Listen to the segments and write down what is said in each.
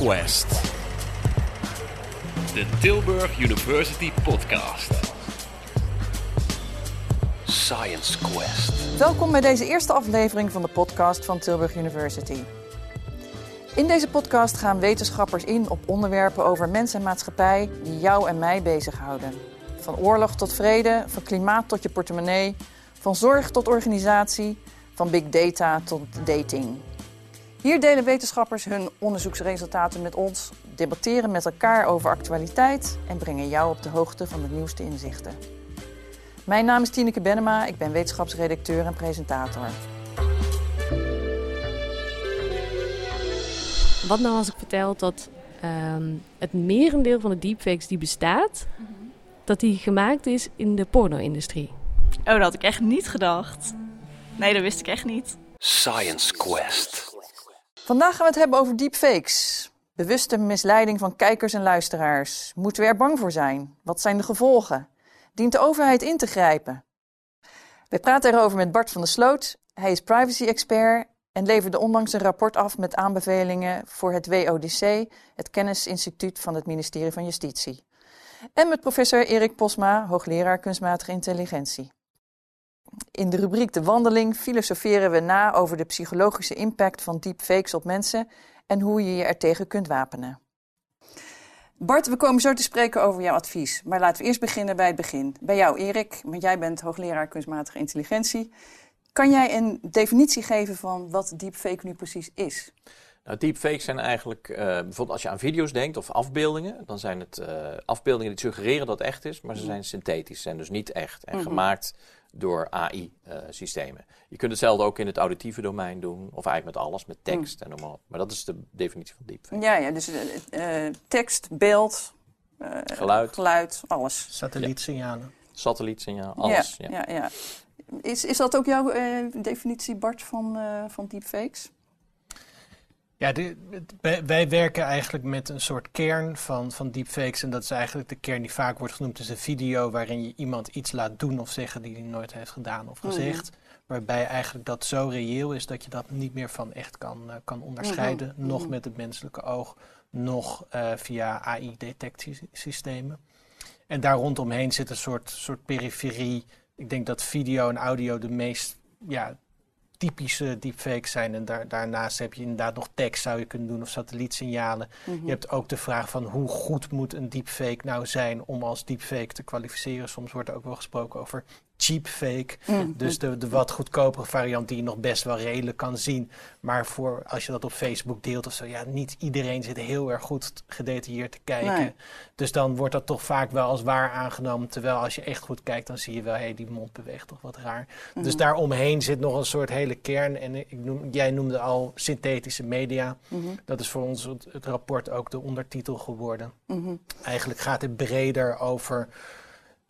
Quest. De Tilburg University Podcast. Science Quest. Welkom bij deze eerste aflevering van de podcast van Tilburg University. In deze podcast gaan wetenschappers in op onderwerpen over mens en maatschappij die jou en mij bezighouden. Van oorlog tot vrede, van klimaat tot je portemonnee, van zorg tot organisatie, van big data tot dating. Hier delen wetenschappers hun onderzoeksresultaten met ons, debatteren met elkaar over actualiteit en brengen jou op de hoogte van de nieuwste inzichten. Mijn naam is Tineke Bennema, ik ben wetenschapsredacteur en presentator. Wat nou als ik vertel dat ehm, het merendeel van de deepfakes die bestaat, dat die gemaakt is in de porno-industrie? Oh, dat had ik echt niet gedacht. Nee, dat wist ik echt niet. Science Quest. Vandaag gaan we het hebben over deepfakes. Bewuste misleiding van kijkers en luisteraars. Moeten we er bang voor zijn? Wat zijn de gevolgen? Dient de overheid in te grijpen? We praten erover met Bart van der Sloot. Hij is privacy-expert en leverde onlangs een rapport af met aanbevelingen voor het WODC, het Kennisinstituut van het ministerie van Justitie. En met professor Erik Posma, hoogleraar kunstmatige intelligentie. In de rubriek De Wandeling filosoferen we na over de psychologische impact van deepfakes op mensen en hoe je je ertegen kunt wapenen. Bart, we komen zo te spreken over jouw advies. Maar laten we eerst beginnen bij het begin. Bij jou, Erik, want jij bent hoogleraar kunstmatige intelligentie. Kan jij een definitie geven van wat deepfake nu precies is? Nou, deepfakes zijn eigenlijk, uh, bijvoorbeeld als je aan video's denkt of afbeeldingen, dan zijn het uh, afbeeldingen die suggereren dat het echt is, maar ze zijn synthetisch, zijn dus niet echt en mm -hmm. gemaakt door AI-systemen. Uh, je kunt hetzelfde ook in het auditieve domein doen, of eigenlijk met alles, met tekst mm. en noem maar dat is de definitie van deepfake. Ja, ja dus tekst, beeld, geluid. geluid, alles. Satellietsignalen. Satellietsignaal, alles. Ja, ja. ja, ja. Is, is dat ook jouw definitie, Bart, van, van deepfakes? Ja, de, wij, wij, werken eigenlijk met een soort kern van, van deepfakes. En dat is eigenlijk de kern die vaak wordt genoemd. is een video waarin je iemand iets laat doen of zeggen die hij nooit heeft gedaan of gezegd. Mm -hmm. Waarbij eigenlijk dat zo reëel is dat je dat niet meer van echt kan, uh, kan onderscheiden. Mm -hmm. Nog met het menselijke oog, nog uh, via AI-detectiesystemen. En daar rondomheen zit een soort, soort periferie. Ik denk dat video en audio de meest ja, typische deepfakes zijn. En daar, daarnaast heb je inderdaad nog tekst zou je kunnen doen of satellietsignalen. Mm -hmm. Je hebt ook de vraag van hoe goed moet een deepfake nou zijn om als deepfake te kwalificeren. Soms wordt er ook wel gesproken over cheapfake. Mm -hmm. Dus de, de wat goedkopere variant die je nog best wel redelijk kan zien. Maar voor als je dat op Facebook deelt of zo, ja, niet iedereen zit heel erg goed gedetailleerd te kijken. Nee. Dus dan wordt dat toch vaak wel als waar aangenomen. Terwijl als je echt goed kijkt, dan zie je wel, hé, hey, die mond beweegt toch wat raar. Mm -hmm. Dus daaromheen zit nog een soort hele kern. En ik noem, jij noemde al synthetische media. Dat is voor ons het, het, rapport ook de ondertitel geworden. Eigenlijk gaat het breder over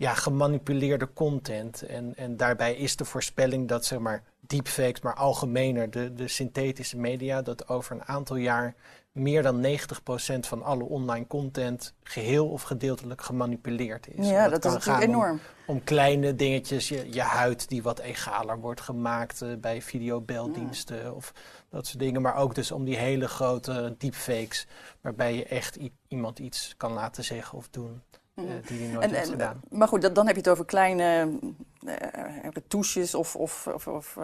ja, gemanipuleerde content. En, en daarbij is de voorspelling dat zeg maar deepfakes, maar algemener de, de synthetische media, dat over een aantal jaar meer dan 90% van alle online content geheel of gedeeltelijk gemanipuleerd is. Ja, dat, dat is natuurlijk enorm. Om, om, kleine dingetjes, je, je huid die wat egaler wordt gemaakt uh, bij videobeldiensten ja. of dat soort dingen. Maar ook dus om die hele grote deepfakes, waarbij je echt iemand iets kan laten zeggen of doen. Uh, die nooit en, gedaan. Maar goed, dat, dan heb je het over kleine uh, touches of, of, of, of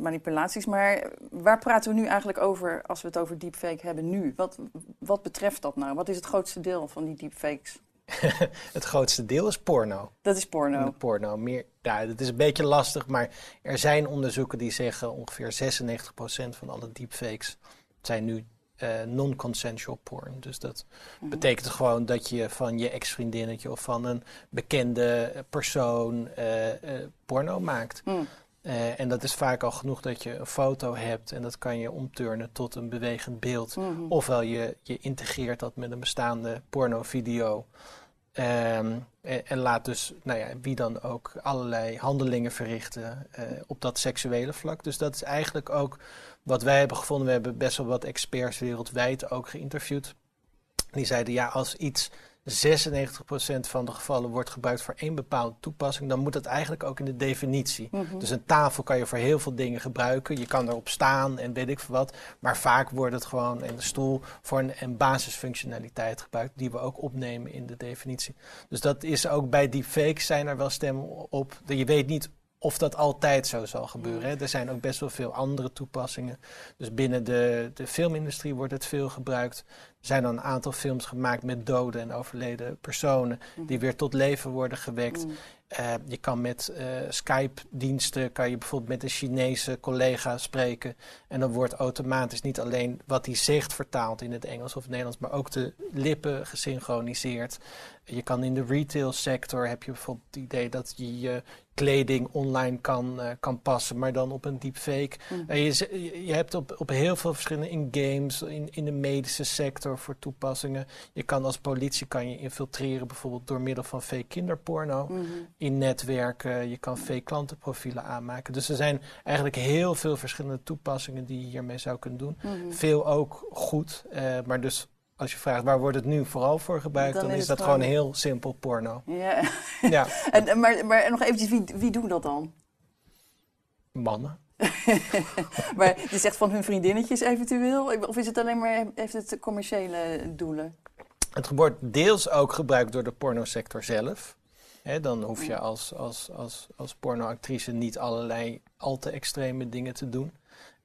manipulaties. Maar waar praten we nu eigenlijk over als we het over deepfake hebben nu? Wat, wat betreft dat nou? Wat is het grootste deel van die deepfakes? het grootste deel is porno. Dat is porno. De porno. Meer, ja, dat is een beetje lastig, maar er zijn onderzoeken die zeggen ongeveer 96% van alle deepfakes zijn nu uh, non-consensual porn. Dus dat mm. betekent gewoon dat je van je ex-vriendinnetje of van een bekende persoon uh, uh, porno maakt. Mm. en dat is vaak al genoeg dat je een foto hebt en dat kan je omturnen tot een bewegend beeld. Mhm. -hmm. Ofwel je, je integreert dat met een bestaande pornovideo. Um, en, en, laat dus, nou ja, wie dan ook allerlei handelingen verrichten op dat seksuele vlak. Dus dat is eigenlijk ook wat wij hebben gevonden, we hebben best wel wat experts wereldwijd ook geïnterviewd. Die zeiden ja, als iets 96% van de gevallen wordt gebruikt voor één bepaalde toepassing, dan moet dat eigenlijk ook in de definitie. Dus een tafel kan je voor heel veel dingen gebruiken. Je kan erop staan en weet ik veel wat. Maar vaak wordt het gewoon in de stoel voor een, een basisfunctionaliteit gebruikt, die we ook opnemen in de definitie. Dus dat is ook bij deepfakes zijn er wel stemmen op. Je weet niet of dat altijd zo zal gebeuren. Hè. Er zijn ook best wel veel andere toepassingen. Dus binnen de, de filmindustrie wordt het veel gebruikt. Zijn dan een aantal films gemaakt met dode en overleden personen die weer tot leven worden gewekt. Uh, je kan met uh, Skype-diensten, kan je bijvoorbeeld met een Chinese collega spreken. En dan wordt automatisch niet alleen wat hij zegt vertaald in het Engels of het Nederlands, maar ook de lippen gesynchroniseerd. Je kan in de retail sector heb je bijvoorbeeld het idee dat je je kleding online kan, uh, kan passen, maar dan op een deepfake. Mm. je, je hebt op, op heel veel verschillende in games, in, in de medische sector voor toepassingen. Je kan als politie kan je infiltreren, bijvoorbeeld door middel van fake kinderporno mm -hmm. in netwerken. Je kan fake klantenprofielen aanmaken. Dus er zijn eigenlijk heel veel verschillende toepassingen die je hiermee zou kunnen doen. Mm -hmm. Veel ook goed, uh, maar dus als je vraagt waar wordt het nu vooral voor gebruikt, dan, dan is, is dat gewoon... heel simpel porno. Ja. ja. en, maar, maar nog eventjes, wie, wie doen dat dan? Mannen. maar je zegt van hun vriendinnetjes eventueel? Of is het alleen maar, heeft het commerciële doelen? Het wordt deels ook gebruikt door de pornosector zelf. He, dan hoef je als, als, als, als pornoactrice niet allerlei al te extreme dingen te doen.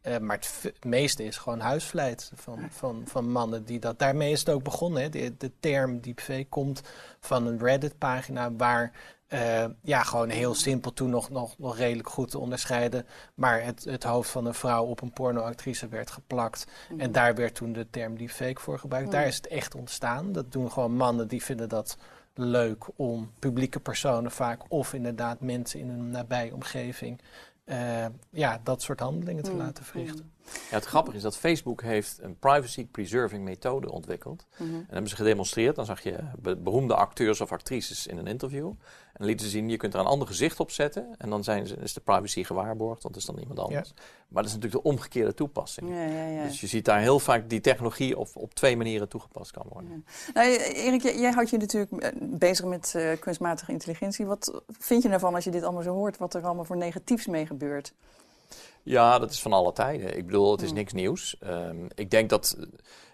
Uh, maar het, het, meeste is gewoon huisvleit van, van, van mannen die dat. Daarmee is het ook begonnen. Hè. De, de term deepfake komt van een Reddit-pagina waar uh, ja, gewoon heel simpel toen nog, nog, nog redelijk goed te onderscheiden. Maar het, het hoofd van een vrouw op een pornoactrice werd geplakt. Mm. En daar werd toen de term deepfake voor gebruikt. Mm. Daar is het echt ontstaan. Dat doen gewoon mannen die vinden dat leuk om publieke personen vaak of inderdaad mensen in een nabije omgeving uh, ja, dat soort handelingen te mm. laten verrichten. Ja, het grappige is dat Facebook heeft een privacy preserving methode ontwikkeld. Mm -hmm. En hebben ze gedemonstreerd. Dan zag je beroemde acteurs of actrices in een interview. En lieten ze zien, je kunt er een ander gezicht op zetten. En dan zijn ze, is de privacy gewaarborgd, want het is dan iemand anders. Ja. Maar dat is natuurlijk de omgekeerde toepassing. Ja, ja, dus je ziet daar heel vaak die technologie op, op twee manieren toegepast kan worden. Nou, Erik, jij houdt je natuurlijk eh, bezig met uh, kunstmatige intelligentie. Wat vind je ervan als je dit allemaal zo hoort, wat er allemaal voor negatiefs mee gebeurt? Ja, dat is van alle tijden. Ik bedoel, het is niks nieuws. Um, ik denk dat.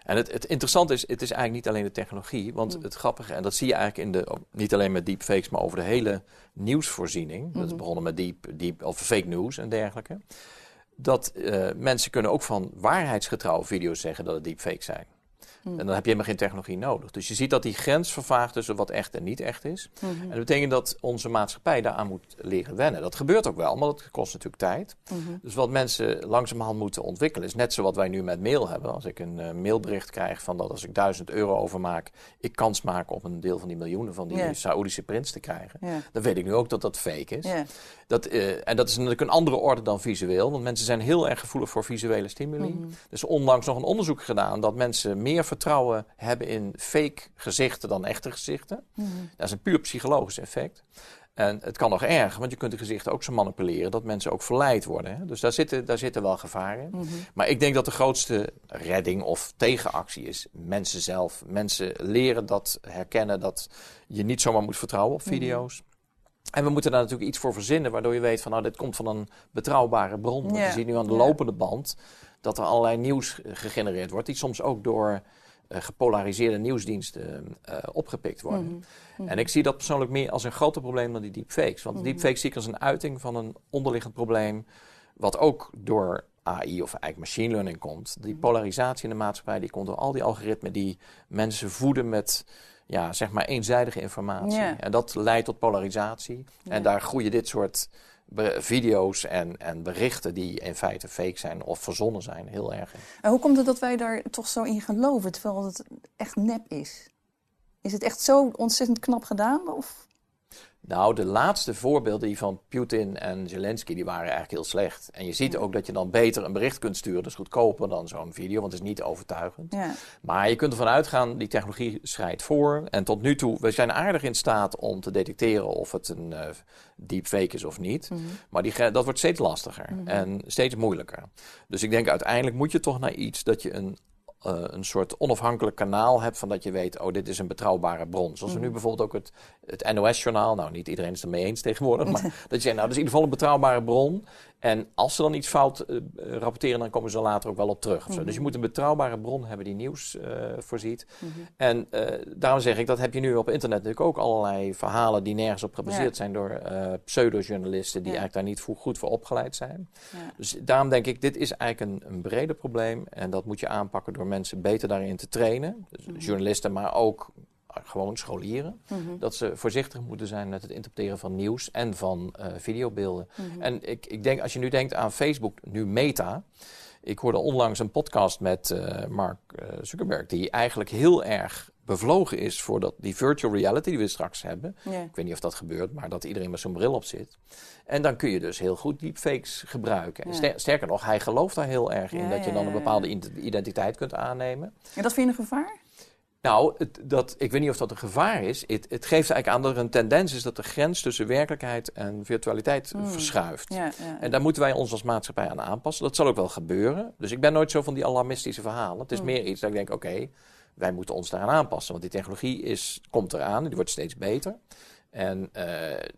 En het, het interessante is, het is eigenlijk niet alleen de technologie. Want het grappige, en dat zie je eigenlijk in de. Niet alleen met deepfakes, maar over de hele nieuwsvoorziening. Mm -hmm. Dat is begonnen met deep, deep, of fake news en dergelijke. Dat uh, mensen kunnen ook van waarheidsgetrouwe video's zeggen dat het deepfakes zijn. Mm. En dan heb je helemaal geen technologie nodig. Dus je ziet dat die grens vervaagt tussen wat echt en niet echt is. Mm -hmm. En dat betekent dat onze maatschappij daaraan moet leren wennen. Dat gebeurt ook wel, maar dat kost natuurlijk tijd. Mm -hmm. Dus wat mensen langzamerhand moeten ontwikkelen is net zo wat wij nu met mail hebben. Als ik een uh, mailbericht krijg van dat als ik duizend euro overmaak, ik kans maak op een deel van die miljoenen van die yeah. Saoedische prins te krijgen. Yeah. Dan weet ik nu ook dat dat fake is. Yeah. Dat, uh, en dat is natuurlijk een andere orde dan visueel, want mensen zijn heel erg gevoelig voor visuele stimuli. -hmm. Dus onlangs nog een onderzoek gedaan dat mensen meer vertrouwen hebben in fake gezichten dan echte gezichten. Mm -hmm. Dat is een puur psychologisch effect. En het kan nog erger, want je kunt de gezichten ook zo manipuleren dat mensen ook verleid worden. Hè? Dus daar zitten, daar zitten wel gevaren in. Mm -hmm. Maar ik denk dat de grootste redding of tegenactie is mensen zelf. Mensen leren dat, herkennen dat je niet zomaar moet vertrouwen op video's. Mm -hmm. En we moeten daar natuurlijk iets voor verzinnen, waardoor je weet van nou, dit komt van een betrouwbare bron. Want je ziet nu aan de lopende band dat er allerlei nieuws gegenereerd wordt, die soms ook door gepolariseerde nieuwsdiensten uh, opgepikt worden. Mm -hmm. En ik zie dat persoonlijk meer als een groter probleem dan die deepfakes. Want mm -hmm. deepfakes zie ik als een uiting van een onderliggend probleem, wat ook door AI of eigenlijk machine learning komt. Die polarisatie in de maatschappij, die komt door al die algoritmen die mensen voeden met ja, zeg maar eenzijdige informatie. En dat leidt tot polarisatie. En daar groeien dit soort video's en, en berichten die in feite fake zijn of verzonnen zijn, heel erg. En hoe komt het dat wij daar toch zo in geloven, terwijl het echt nep is? Is het echt zo ontzettend knap gedaan? Of? Nou, de laatste voorbeelden die van Putin en Zelensky, die waren eigenlijk heel slecht. En je ziet ook dat je dan beter een bericht kunt sturen, dus goedkoper dan zo'n video, want het is niet overtuigend. Ja. Maar je kunt ervan uitgaan, die technologie schrijdt voor. En tot nu toe, we zijn aardig in staat om te detecteren of het een uh, deepfake is of niet. Mm -hmm. Maar die, dat wordt steeds lastiger mm -hmm. en steeds moeilijker. Dus ik denk uiteindelijk moet je toch naar iets dat je een eh, een soort onafhankelijk kanaal hebt van dat je weet, oh, dit is een betrouwbare bron. Zoals we nu bijvoorbeeld ook het, het NOS-journaal, nou, niet iedereen is het ermee eens tegenwoordig, maar dat je zegt, nou, dat is in ieder geval een betrouwbare bron. En als ze dan iets fout eh, rapporteren, dan komen ze er later ook wel op terug. Dus je moet een betrouwbare bron hebben die nieuws eh, voorziet. En eh, daarom zeg ik, dat heb je nu op internet natuurlijk ook allerlei verhalen die nergens op gebaseerd Ja. zijn door pseudo-journalisten die Ja. eigenlijk daar niet goed voor opgeleid zijn. Ja. Dus daarom denk ik, dit is eigenlijk een, een breder probleem. En dat moet je aanpakken door mensen beter daarin te trainen. Dus Mhm. Journalisten, maar ook gewoon scholieren. Mhm. Dat ze voorzichtig moeten zijn met het interpreteren van nieuws en van eh, videobeelden. Mhm. En ik, ik denk, als je nu denkt aan Facebook, nu Meta. Ik hoorde onlangs een podcast met eh, Mark eh, Zuckerberg, die eigenlijk heel erg bevlogen is voor dat, die virtual reality die we straks hebben. Ik weet niet of dat gebeurt, maar dat iedereen met zo'n bril op zit. En dan kun je dus heel goed deepfakes gebruiken. Ster- sterker nog, hij gelooft daar heel erg in dat je dan een bepaalde identiteit kunt aannemen. En dat vind je een gevaar? Nou, het, dat, ik weet niet of dat een gevaar is. Het, het geeft eigenlijk aan dat er een tendens is dat de grens tussen werkelijkheid en virtualiteit Hmm. verschuift. Ja, ja. En daar moeten wij ons als maatschappij aan aanpassen. Dat zal ook wel gebeuren. Dus ik ben nooit zo van die alarmistische verhalen. Het is Hmm. meer iets dat ik denk, oké, wij moeten ons daaraan aanpassen. Want die technologie is, komt eraan, die wordt steeds beter. En eh,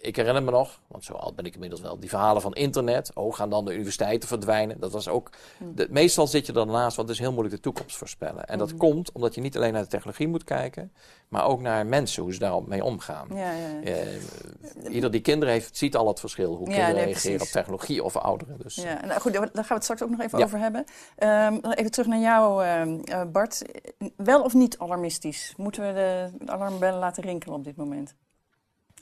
ik herinner me nog, want zo oud ben ik inmiddels wel, die verhalen van internet. Oh, gaan dan de universiteiten verdwijnen? Dat was ook, Hmm. de, meestal zit je daarnaast, want het is heel moeilijk de toekomst voorspellen. En dat komt omdat je niet alleen naar de technologie moet kijken, maar ook naar mensen, hoe ze daarmee omgaan. ja, ja. Eh, ieder die kinderen heeft, ziet al het verschil. Hoe Ja, kinderen nee, reageren op technologie of ouderen. Dus, Ja, nou goed, daar gaan we het straks ook nog even over hebben. Ehm, even terug naar jou, ehm, eh, Bart. Wel of niet alarmistisch? Moeten we de, de alarmbellen laten rinkelen op dit moment?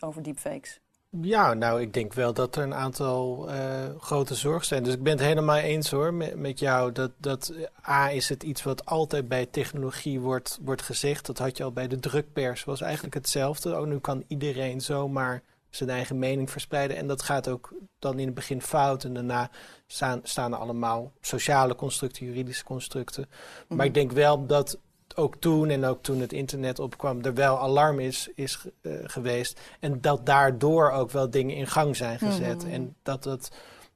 Over deepfakes. Ja, nou, ik denk wel dat er een aantal eh, grote zorgen zijn. Dus ik ben het helemaal eens hoor met, met jou. Dat, dat eh, A is het iets wat altijd bij technologie wordt, wordt gezegd. Dat had je al bij de drukpers. was eigenlijk hetzelfde. Oh, nu kan iedereen zomaar zijn eigen mening verspreiden. En dat gaat ook dan in het begin fout. En daarna staan, staan er allemaal sociale constructen, juridische constructen. Maar ik denk wel dat ook toen en ook toen het internet opkwam, er wel alarm is, is eh, geweest. En dat daardoor ook wel dingen in gang zijn gezet. Mhm. En dat het,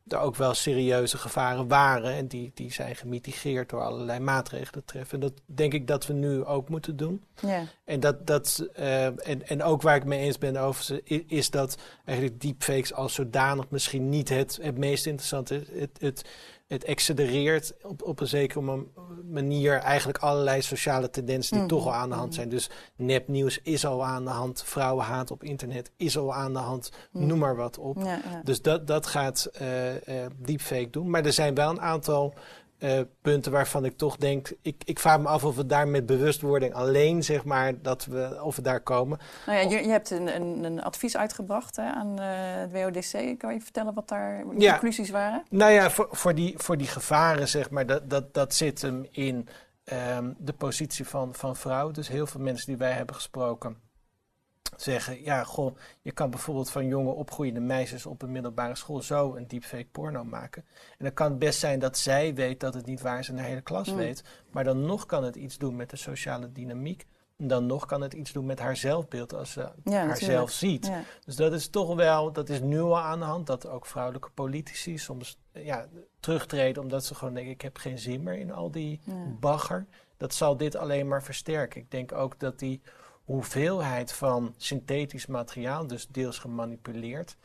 er ook wel serieuze gevaren waren. En die, die zijn gemitigeerd door allerlei maatregelen treffen. En dat denk ik dat we nu ook moeten doen. Ja. En, dat, dat, eh, en, en ook waar ik mee eens ben over ze, i- is dat eigenlijk deepfakes als zodanig misschien niet het, het meest interessante is. Het, het, het accelereert op, op een zekere ma- manier eigenlijk allerlei sociale tendensen die Mhm, toch al aan de hand zijn. Dus nepnieuws is al aan de hand, vrouwenhaat op internet is al aan de hand, Mhm. noem maar wat op. Ja, ja. Dus dat, dat gaat eh, deepfake doen. Maar er zijn wel een aantal eh, punten waarvan ik toch denk... Ik, ik vraag me af of we daar met bewustwording alleen, zeg maar, dat we, of we daar komen. Nou ja, je, je hebt een, een, een advies uitgebracht hè, aan eh, het WODC. Kan je vertellen wat daar de Ja. conclusies waren? Nou ja, voor, voor, die, voor die gevaren, zeg maar, dat, dat, dat zit hem in ehm, de positie van, van vrouwen. Dus heel veel mensen die wij hebben gesproken zeggen... ja, goh, je kan bijvoorbeeld van jonge opgroeiende meisjes op een middelbare school... zo een deepfake porno maken. En dan kan het best zijn dat zij weet dat het niet waar is en de hele klas Mm. weet. Maar dan nog kan het iets doen met de sociale dynamiek. En dan nog kan het iets doen met haar zelfbeeld als ze Ja, haar natuurlijk. zelf ziet. Ja. Dus dat is toch wel, dat is nu al aan de hand, dat ook vrouwelijke politici soms ja, terugtreden omdat ze gewoon denken, ik heb geen zin meer in al die Ja. bagger. Dat zal dit alleen maar versterken. Ik denk ook dat die hoeveelheid van synthetisch materiaal, dus deels gemanipuleerd,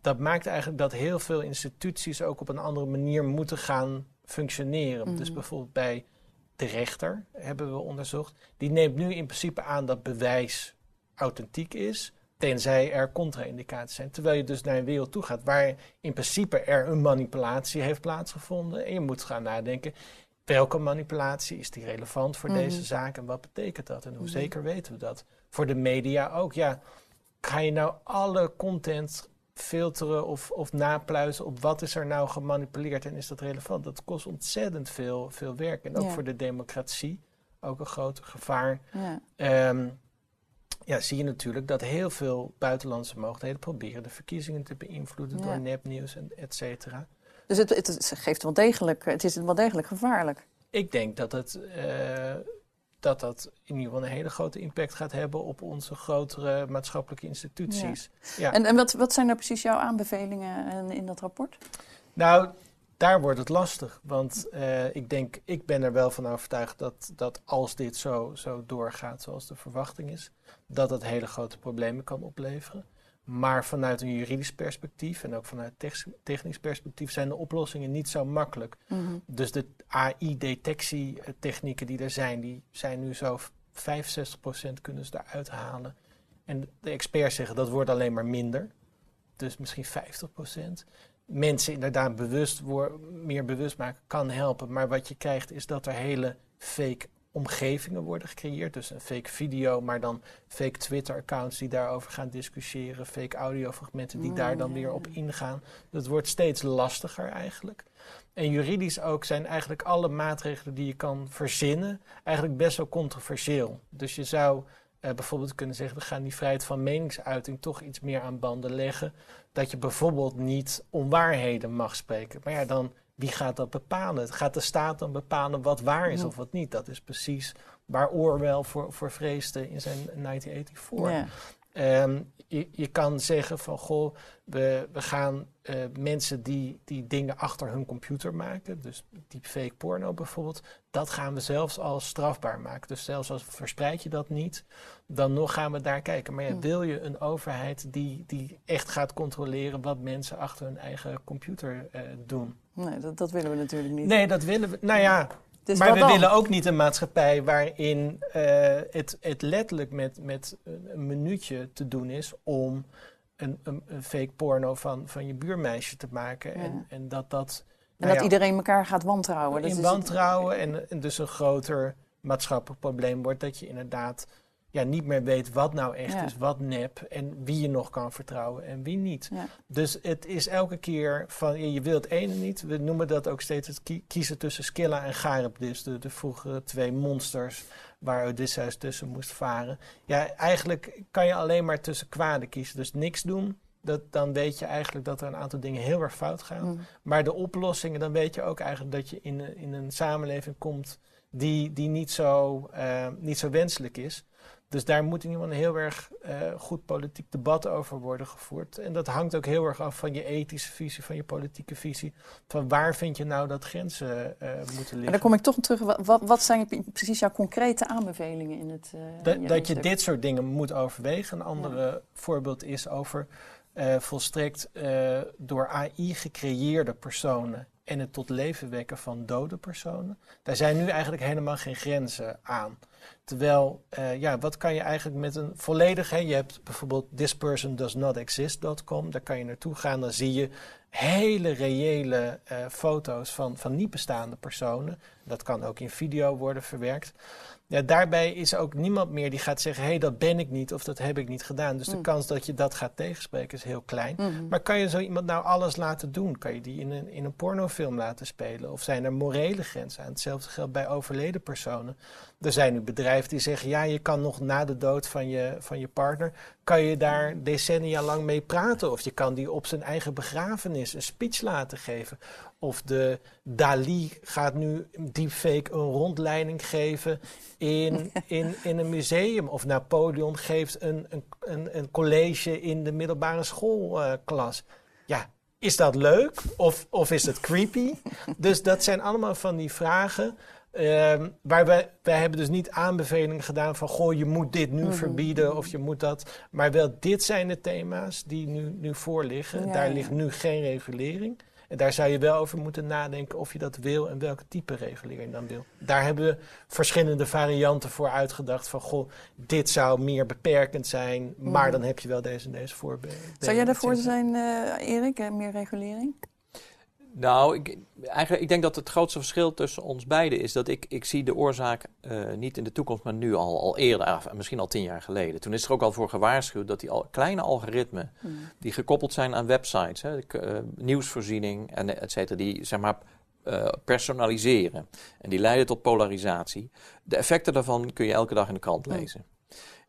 dat maakt eigenlijk dat heel veel instituties ook op een andere manier moeten gaan functioneren. Mhm. Dus bijvoorbeeld bij de rechter hebben we onderzocht. Die neemt nu in principe aan dat bewijs authentiek is, tenzij er contra-indicaties zijn. Terwijl je dus naar een wereld toe gaat waar in principe er een manipulatie heeft plaatsgevonden. En je moet gaan nadenken, welke manipulatie is die relevant voor Mhm. deze zaak en wat betekent dat? En hoe Mhm. zeker weten we dat? Voor de media ook, ja. Ga je nou alle content filteren of, of napluizen op wat is er nou gemanipuleerd en is dat relevant? Dat kost ontzettend veel, veel werk. En ook Ja. voor de democratie ook een groot gevaar. Ja. Ehm, ja, zie je natuurlijk dat heel veel buitenlandse mogelijkheden proberen de verkiezingen te beïnvloeden Ja. door nepnieuws en et cetera. Dus het, het, geeft wel degelijk, het is wel degelijk gevaarlijk. Ik denk dat het, eh, dat dat in ieder geval een hele grote impact gaat hebben op onze grotere maatschappelijke instituties. Ja. En, en wat, wat zijn nou precies jouw aanbevelingen in, in dat rapport? Nou, daar wordt het lastig. Want eh, ik denk, ik ben er wel van overtuigd dat, dat als dit zo, zo doorgaat zoals de verwachting is, dat het hele grote problemen kan opleveren. Maar vanuit een juridisch perspectief en ook vanuit technisch perspectief zijn de oplossingen niet zo makkelijk. Mhm. Dus de AI-detectietechnieken die er zijn, die zijn nu zo 65% kunnen ze eruit halen. En de experts zeggen dat wordt alleen maar minder. Dus misschien 50%. Mensen inderdaad bewust meer bewust maken kan helpen. Maar wat je krijgt is dat er hele fake omgevingen worden gecreëerd. Dus een fake video, maar dan fake Twitter-accounts die daarover gaan discussiëren. Fake audiofragmenten die Mm, daar dan ja, weer op ingaan. Dat wordt steeds lastiger eigenlijk. En juridisch ook zijn eigenlijk alle maatregelen die je kan verzinnen eigenlijk best wel controversieel. Dus je zou eh, bijvoorbeeld kunnen zeggen, we gaan die vrijheid van meningsuiting toch iets meer aan banden leggen. Dat je bijvoorbeeld niet onwaarheden mag spreken. Maar ja, dan wie gaat dat bepalen? Gaat de staat dan bepalen wat waar is Ja. of wat niet? Dat is precies waar Orwell voor, voor vreesde in zijn 1984. Ja. Ehm, je, je kan zeggen van goh, we, we gaan eh, mensen die, die dingen achter hun computer maken, dus deepfake porno bijvoorbeeld, dat gaan we zelfs al strafbaar maken. Dus zelfs als verspreid je dat niet, dan nog gaan we daar kijken. Maar ja, wil je een overheid die, die echt gaat controleren wat mensen achter hun eigen computer eh, doen? Nee, dat, dat willen we natuurlijk niet. Nee, dat willen we. Nou ja, dus maar we dan? willen ook niet een maatschappij waarin eh, het, het letterlijk met, met een minuutje te doen is om een, een, een fake porno van, van je buurmeisje te maken. Ja. En, en dat dat. En nou dat ja, iedereen elkaar gaat wantrouwen. In het- wantrouwen en, en dus een groter maatschappelijk probleem wordt dat je inderdaad ja, niet meer weet wat nou echt Ja. is, wat nep en wie je nog kan vertrouwen en wie niet. Ja. Dus het is elke keer van, je wil het ene niet. We noemen dat ook steeds het kie- kiezen tussen Scylla en Charybdis, de, de vroegere twee monsters waar Odysseus tussen moest varen. Ja, eigenlijk kan je alleen maar tussen kwade kiezen. Dus niks doen, dat, dan weet je eigenlijk dat er een aantal dingen heel erg fout gaan. Mm. Maar de oplossingen, dan weet je ook eigenlijk dat je in, een- in een samenleving komt die, die niet, zo, eh, niet zo wenselijk is. Dus daar moet in ieder geval een heel erg eh, goed politiek debat over worden gevoerd. En dat hangt ook heel erg af van je ethische visie, van je politieke visie. Van waar vind je nou dat grenzen eh, moeten liggen. En dan kom ik toch terug. Wat, wat, zijn precies jouw concrete aanbevelingen in het. in Dat, je stuk? dit soort dingen moet overwegen. Een ander voorbeeld is over volstrekt door AI gecreëerde personen en het tot leven wekken van dode personen. Daar zijn nu eigenlijk helemaal geen grenzen aan. Terwijl, eh, ja, wat kan je eigenlijk met een volledig... Hè, je hebt bijvoorbeeld thispersondoesnotexist.com. Daar kan je naartoe gaan, dan zie je hele reële eh, foto's van, van niet bestaande personen. Dat kan ook in video worden verwerkt. Ja, daarbij is ook niemand meer die gaat zeggen: hé, hey, dat ben ik niet of dat heb ik niet gedaan. Dus de Mm. kans dat je dat gaat tegenspreken is heel klein. Mhm. Maar kan je zo iemand nou alles laten doen? Kan je die in een, in een pornofilm laten spelen? Of zijn er morele grenzen aan? Hetzelfde geldt bij overleden personen. Er zijn nu bedrijven die zeggen: ja, je kan nog na de dood van je, van je partner, kan je daar decennia lang mee praten. Of je kan die op zijn eigen begrafenis een speech laten geven. Of de Dali gaat nu deepfake een rondleiding geven in, in, in een museum. Of Napoleon geeft een, een, een, college in de middelbare schoolklas. ja, is dat leuk of, of is het creepy? Dus dat zijn allemaal van die vragen. Ehm, waar wij, wij hebben dus niet aanbevelingen gedaan van goh, je moet dit nu Mhm. verbieden of je moet dat. Maar wel, dit zijn de thema's die nu, nu voorliggen. Ja, Daar ja. ligt nu geen regulering. En daar zou je wel over moeten nadenken of je dat wil en welke type regulering dan wil. Daar hebben we verschillende varianten voor uitgedacht. Van goh, dit zou meer beperkend zijn, maar Mhm. dan heb je wel deze en deze voorbeelden. Zou jij daarvoor zijn, eh, Erik? meer regulering? Nou, ik, eigenlijk, ik denk dat het grootste verschil tussen ons beiden is dat ik, ik zie de oorzaak eh, niet in de toekomst, maar nu al, al eerder, af, misschien al tien jaar geleden. Toen is er ook al voor gewaarschuwd dat die al, kleine algoritmen Mhm. die gekoppeld zijn aan websites, hè, de eh, nieuwsvoorziening en et cetera, die zeg maar eh, personaliseren. En die leiden tot polarisatie. De effecten daarvan kun je elke dag in de krant Mm.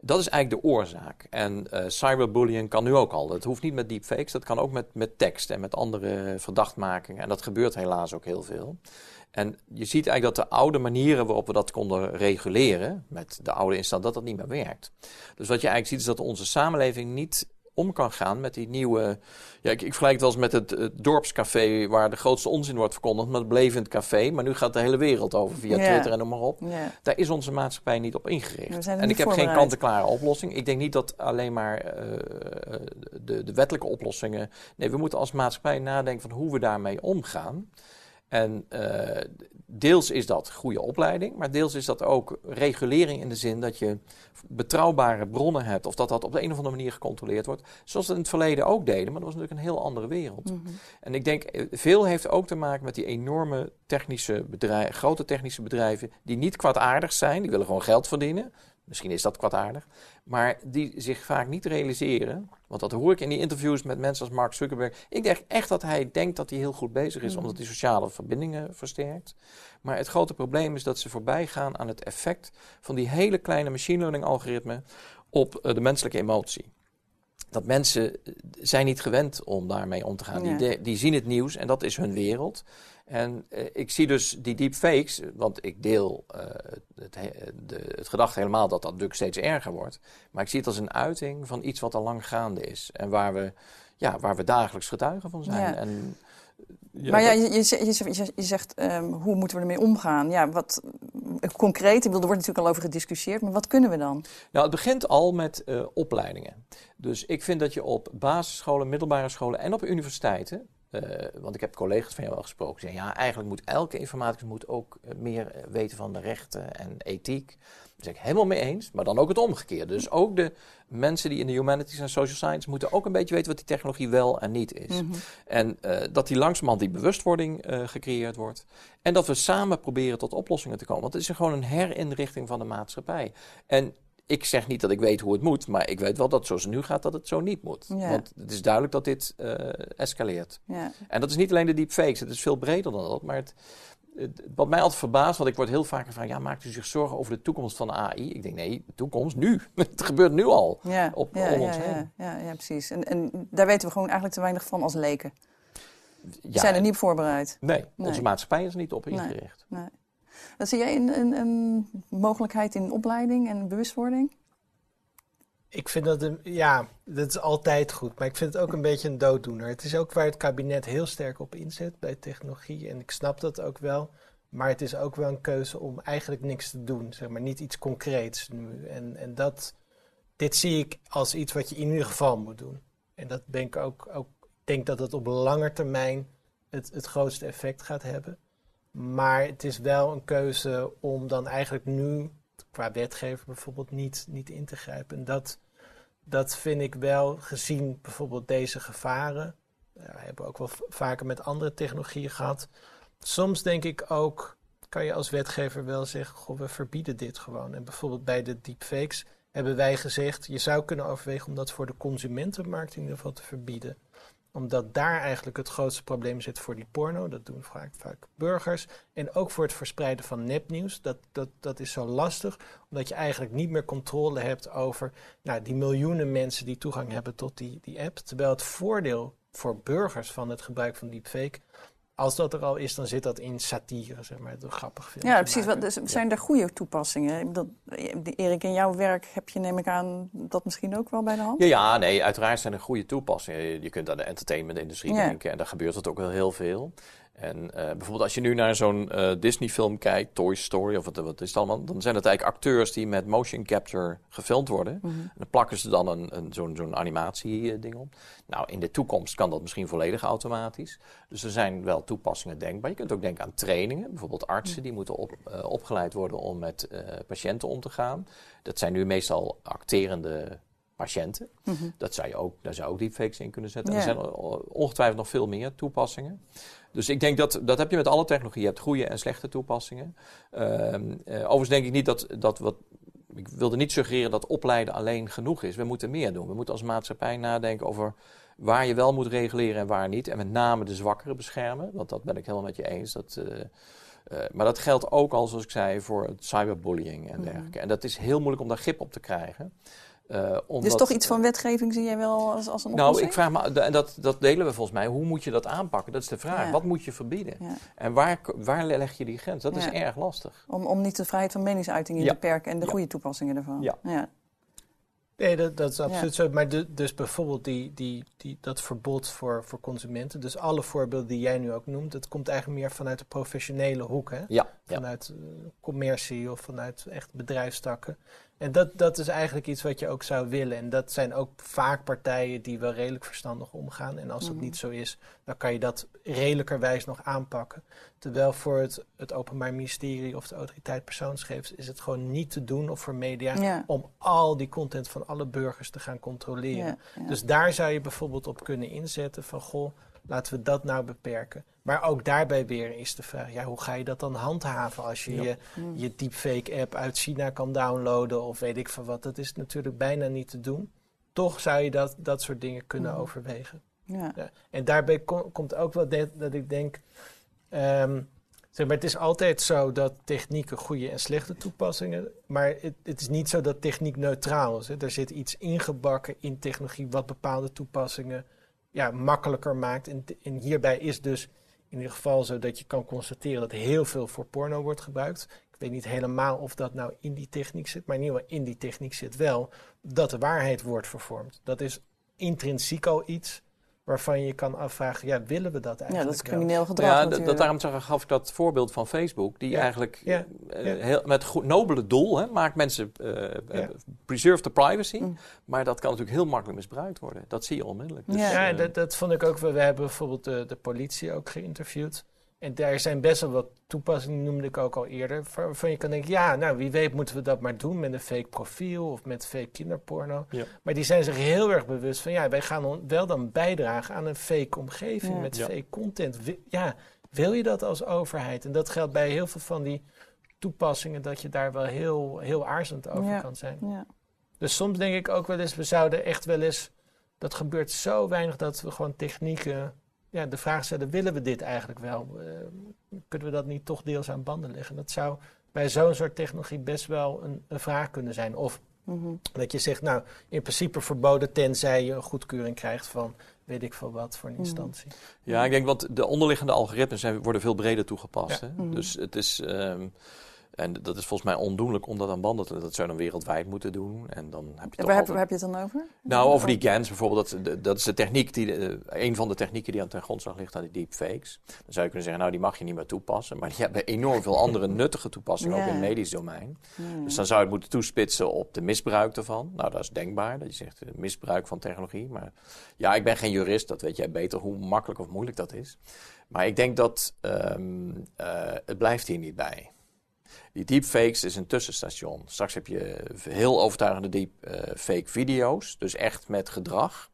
Dat is eigenlijk de oorzaak. En eh, cyberbullying kan nu ook al. Dat hoeft niet met deepfakes, dat kan ook met, met tekst en met andere verdachtmakingen. En dat gebeurt helaas ook heel veel. En je ziet eigenlijk dat de oude manieren waarop we dat konden reguleren, met de oude instelling, dat dat niet meer werkt. Dus wat je eigenlijk ziet is dat onze samenleving niet om kan gaan met die nieuwe... Ja, ik, ik vergelijk het wel eens met het, het dorpscafé waar de grootste onzin wordt verkondigd, met het belevend café. Maar nu gaat de hele wereld over via Ja. Twitter en noem maar op. Ja. Daar is onze maatschappij niet op ingericht. er En ik heb geen kant-en-klare oplossing. Ik denk niet dat alleen maar eh, de, de wettelijke oplossingen. Nee, we moeten als maatschappij nadenken van hoe we daarmee omgaan. En eh, deels is dat goede opleiding, maar deels is dat ook regulering in de zin dat je betrouwbare bronnen hebt of dat dat op de een of andere manier gecontroleerd wordt. Zoals we het in het verleden ook deden, maar dat was natuurlijk een heel andere wereld. Mhm. En ik denk, eh, veel heeft ook te maken met die enorme technische bedrijven, grote technische bedrijven, die niet kwaadaardig zijn, die willen gewoon geld verdienen. Misschien is dat kwaadaardig, maar die zich vaak niet realiseren. Want dat hoor ik in die interviews met mensen als Mark Zuckerberg. Ik denk echt dat hij denkt dat hij heel goed bezig is, Mhm. omdat hij sociale verbindingen versterkt. Maar het grote probleem is dat ze voorbij gaan aan het effect van die hele kleine machine learning algoritmen op eh, de menselijke emotie. Dat mensen eh, zijn niet gewend om daarmee om te gaan. Ja. Die, de- die zien het nieuws en dat is hun wereld. En eh, ik zie dus die deepfakes, want ik deel eh, het, he- de, het gedachte helemaal dat dat natuurlijk steeds erger wordt. Maar ik zie het als een uiting van iets wat al lang gaande is. En waar we, ja, waar we dagelijks getuigen van zijn. Ja. En, ja, maar ja, je, je, zegt- je, ehm, hoe moeten we ermee omgaan? Ja, wat eh, concreet, ik bedoel, er wordt natuurlijk al over gediscussieerd, maar wat kunnen we dan? Nou, het begint al met eh, opleidingen. Dus ik vind dat je op basisscholen, middelbare scholen en op universiteiten. Eh, want ik heb collega's van jou wel gesproken. Die zeggen, ja, eigenlijk moet elke informaticus moet ook eh, meer eh, weten van de rechten en ethiek. Daar ben ik helemaal mee eens. Maar dan ook het omgekeerde. Dus ook de mensen die in de humanities en social science moeten ook een beetje weten wat die technologie wel en niet is. Mhm. En dat die langzamerhand die bewustwording gecreëerd wordt. En dat we samen proberen tot oplossingen te komen. Want het is gewoon een herinrichting van de maatschappij. En ik zeg niet dat ik weet hoe het moet, maar ik weet wel dat zoals het nu gaat, dat het zo niet moet. Ja. Want het is duidelijk dat dit eh, escaleert. Ja. En dat is niet alleen de deepfakes, het is veel breder dan dat. Maar het, het- wat mij altijd verbaast, want ik word heel vaak gevraagd, ja, maakt u zich zorgen over de toekomst van de AI? Ik denk, nee, de toekomst nu. het gebeurt nu al. Ja, Op- om ons ja, heen. ja, ja, precies. En, en daar weten we gewoon eigenlijk te weinig van als leken. We zijn er niet op voorbereid. Nee, Nee. onze maatschappij is er niet op Nee. ingericht. Zie jij een, een, een mogelijkheid in opleiding en bewustwording? Ik vind dat, ja, dat is altijd goed. Maar ik vind het ook een beetje een dooddoener. Het is ook waar het kabinet heel sterk op inzet bij technologie. En ik snap dat ook wel. Maar het is ook wel een keuze om eigenlijk niks te doen. Zeg maar niet iets concreets nu. En, en dat, dit zie ik als iets wat je in ieder geval moet doen. En dat ben ik ook, ook denk dat het op lange termijn het, het grootste effect gaat hebben. Maar het is wel een keuze om dan eigenlijk nu qua wetgever bijvoorbeeld niet, niet in te grijpen. En dat, dat vind ik wel, gezien bijvoorbeeld deze gevaren, ja, we hebben ook wel vaker met andere technologieën gehad. Soms denk ik ook, kan je als wetgever wel zeggen, we verbieden dit gewoon. En bijvoorbeeld bij de deepfakes hebben wij gezegd, je zou kunnen overwegen om dat voor de consumentenmarkt in ieder geval te verbieden omdat daar eigenlijk het grootste probleem zit voor die porno. Dat doen vaak, vaak burgers. En ook voor het verspreiden van nepnieuws. Dat, dat, dat is zo lastig, omdat je eigenlijk niet meer controle hebt over nou, die miljoenen mensen die toegang hebben tot die, die app. Terwijl het voordeel voor burgers van het gebruik van deepfake, als dat er al is, dan zit dat in satire, zeg maar, door grappig filmpje Ja, precies. Wat, dus zijn er goede toepassingen? Die- Erik, in jouw werk heb je, neem ik aan, dat misschien ook wel bij de hand? Ja, ja, nee, uiteraard zijn er goede toepassingen. Je- Je kunt aan de entertainmentindustrie Ja. denken en daar gebeurt het ook wel heel veel. En eh, bijvoorbeeld als je nu naar zo'n eh, Disney-film kijkt, Toy Story of wat, wat is het allemaal, dan zijn het eigenlijk acteurs die met motion capture gefilmd worden. Mhm. En dan plakken ze dan een, een, zo'n zo'n animatie-ding op. Nou, in de toekomst kan dat misschien volledig automatisch. Dus er zijn wel toepassingen denkbaar. Je kunt ook denken aan trainingen. Bijvoorbeeld artsen die moeten op, eh, opgeleid worden om met eh, patiënten om te gaan. Dat zijn nu meestal acterende patiënten. Mhm. Dat zou je ook, daar zou ook deepfakes in kunnen zetten. Ja. er zijn ongetwijfeld nog veel meer toepassingen. Dus ik denk dat dat heb je met alle technologie. Je hebt goede en slechte toepassingen. Ehm, eh, overigens denk ik niet dat, dat wat. Ik wilde niet suggereren dat opleiden alleen genoeg is. We moeten meer doen. We moeten als maatschappij nadenken over waar je wel moet reguleren en waar niet. En met name de zwakkeren beschermen. Want dat ben ik helemaal met je eens. Dat, eh, eh, maar dat geldt ook al, zoals ik zei, voor het cyberbullying en Mhm. dergelijke. En dat is heel moeilijk om daar grip op te krijgen. Eh, Dus toch iets van eh, wetgeving zie jij wel als, als een nou, oplossing? ik vraag me, en dat, dat delen we volgens mij, hoe moet je dat aanpakken? Dat is de vraag. Ja. Wat moet je verbieden? Ja. En waar, waar leg je die grens? Dat is erg lastig. Om, om niet de vrijheid van meningsuiting in Ja. te beperken en de Ja. goede toepassingen ervan. Ja. ja. Nee, dat, dat is absoluut zo. Maar de- dus bijvoorbeeld die, die, die, dat verbod voor, voor consumenten. Dus alle voorbeelden die jij nu ook noemt, dat komt eigenlijk meer vanuit de professionele hoek. Hè? Vanuit eh, commercie of vanuit echt bedrijfstakken. En dat, dat is eigenlijk iets wat je ook zou willen. En dat zijn ook vaak partijen die wel redelijk verstandig omgaan. En als dat Mhm. niet zo is, dan kan je dat redelijkerwijs nog aanpakken. Terwijl voor het, het Openbaar Ministerie of de Autoriteit Persoonsgegevens is het gewoon niet te doen of voor media Ja. om al die content van alle burgers te gaan controleren. Ja, ja. Dus daar zou je bijvoorbeeld op kunnen inzetten van goh, laten we dat nou beperken. Maar ook daarbij weer is de vraag, ja, hoe ga je dat dan handhaven als je Ja. je, je deepfake app uit China kan downloaden of weet ik van wat. Dat is natuurlijk bijna niet te doen. Toch zou je dat, dat soort dingen kunnen overwegen. Ja. Ja. En daarbij ko- komt ook wel de- dat ik denk. ehm, zeg maar, het is altijd zo dat technieken goede en slechte toepassingen. Maar het, het is niet zo dat techniek neutraal is. Hè. Er zit iets ingebakken in technologie wat bepaalde toepassingen ja, makkelijker maakt. En, en hierbij is dus in ieder geval zo dat je kan constateren dat heel veel voor porno wordt gebruikt. Ik weet niet helemaal of dat nou in die techniek zit, maar in ieder geval in die techniek zit wel dat de waarheid wordt vervormd. Dat is intrinsiek al iets waarvan je kan afvragen, ja, willen we dat eigenlijk ja, dat is crimineel gedrag Ja, dat, daarom zag- gaf ik dat voorbeeld van Facebook, die Ja. eigenlijk Ja. eh, Ja. heel, met goed nobele doel hè, maakt mensen eh, eh, Ja. preserve the privacy, Mm. maar dat kan natuurlijk heel makkelijk misbruikt worden. Dat zie je onmiddellijk. Dus, Ja. Dat, dat vond ik ook wel. We hebben bijvoorbeeld de, de politie ook geïnterviewd. En daar zijn best wel wat toepassingen, noemde ik ook al eerder. Waarvan je kan denken, ja, nou wie weet moeten we dat maar doen met een fake profiel of met fake kinderporno. Ja. Maar die zijn zich heel erg bewust van, ja, wij gaan wel dan bijdragen aan een fake omgeving Ja. met Ja. fake content. Ja, wil je dat als overheid? En dat geldt bij heel veel van die toepassingen, dat je daar wel heel, heel aarzelend over Ja. kan zijn. Ja. Dus soms denk ik ook wel eens, we zouden echt wel eens. Dat gebeurt zo weinig dat we gewoon technieken. Ja, de vraag stellen: willen we dit eigenlijk wel? Eh, kunnen we dat niet toch deels aan banden leggen? Dat zou bij zo'n soort technologie best wel een, een vraag kunnen zijn. Of Mhm. dat je zegt, nou, in principe verboden tenzij je een goedkeuring krijgt van weet ik veel wat voor een Mhm. instantie. Ja, ik denk want de onderliggende algoritmes zijn, worden veel breder toegepast. Ja. Hè? Mhm. Dus het is, ehm, en dat is volgens mij ondoenlijk om dat aan banden te Dat zou je dan wereldwijd moeten doen. En dan heb je En waar, heb, altijd- heb je het dan over? Nou, over die GANs bijvoorbeeld, dat, dat is de techniek die, eh, een van de technieken die aan ten grondslag ligt aan die deepfakes. Dan zou je kunnen zeggen, nou die mag je niet meer toepassen, maar die hebben enorm veel andere nuttige toepassingen, ook in het medisch domein. Ja. Dus dan zou je het moeten toespitsen op de misbruik ervan. Nou, dat is denkbaar, dat je zegt eh, misbruik van technologie. Maar ja, ik ben geen jurist, dat weet jij beter hoe makkelijk of moeilijk dat is. Maar ik denk dat ehm, eh, het blijft hier niet bij. Die deepfakes is een tussenstation. Straks heb je heel overtuigende deepfake video's, dus echt met gedrag.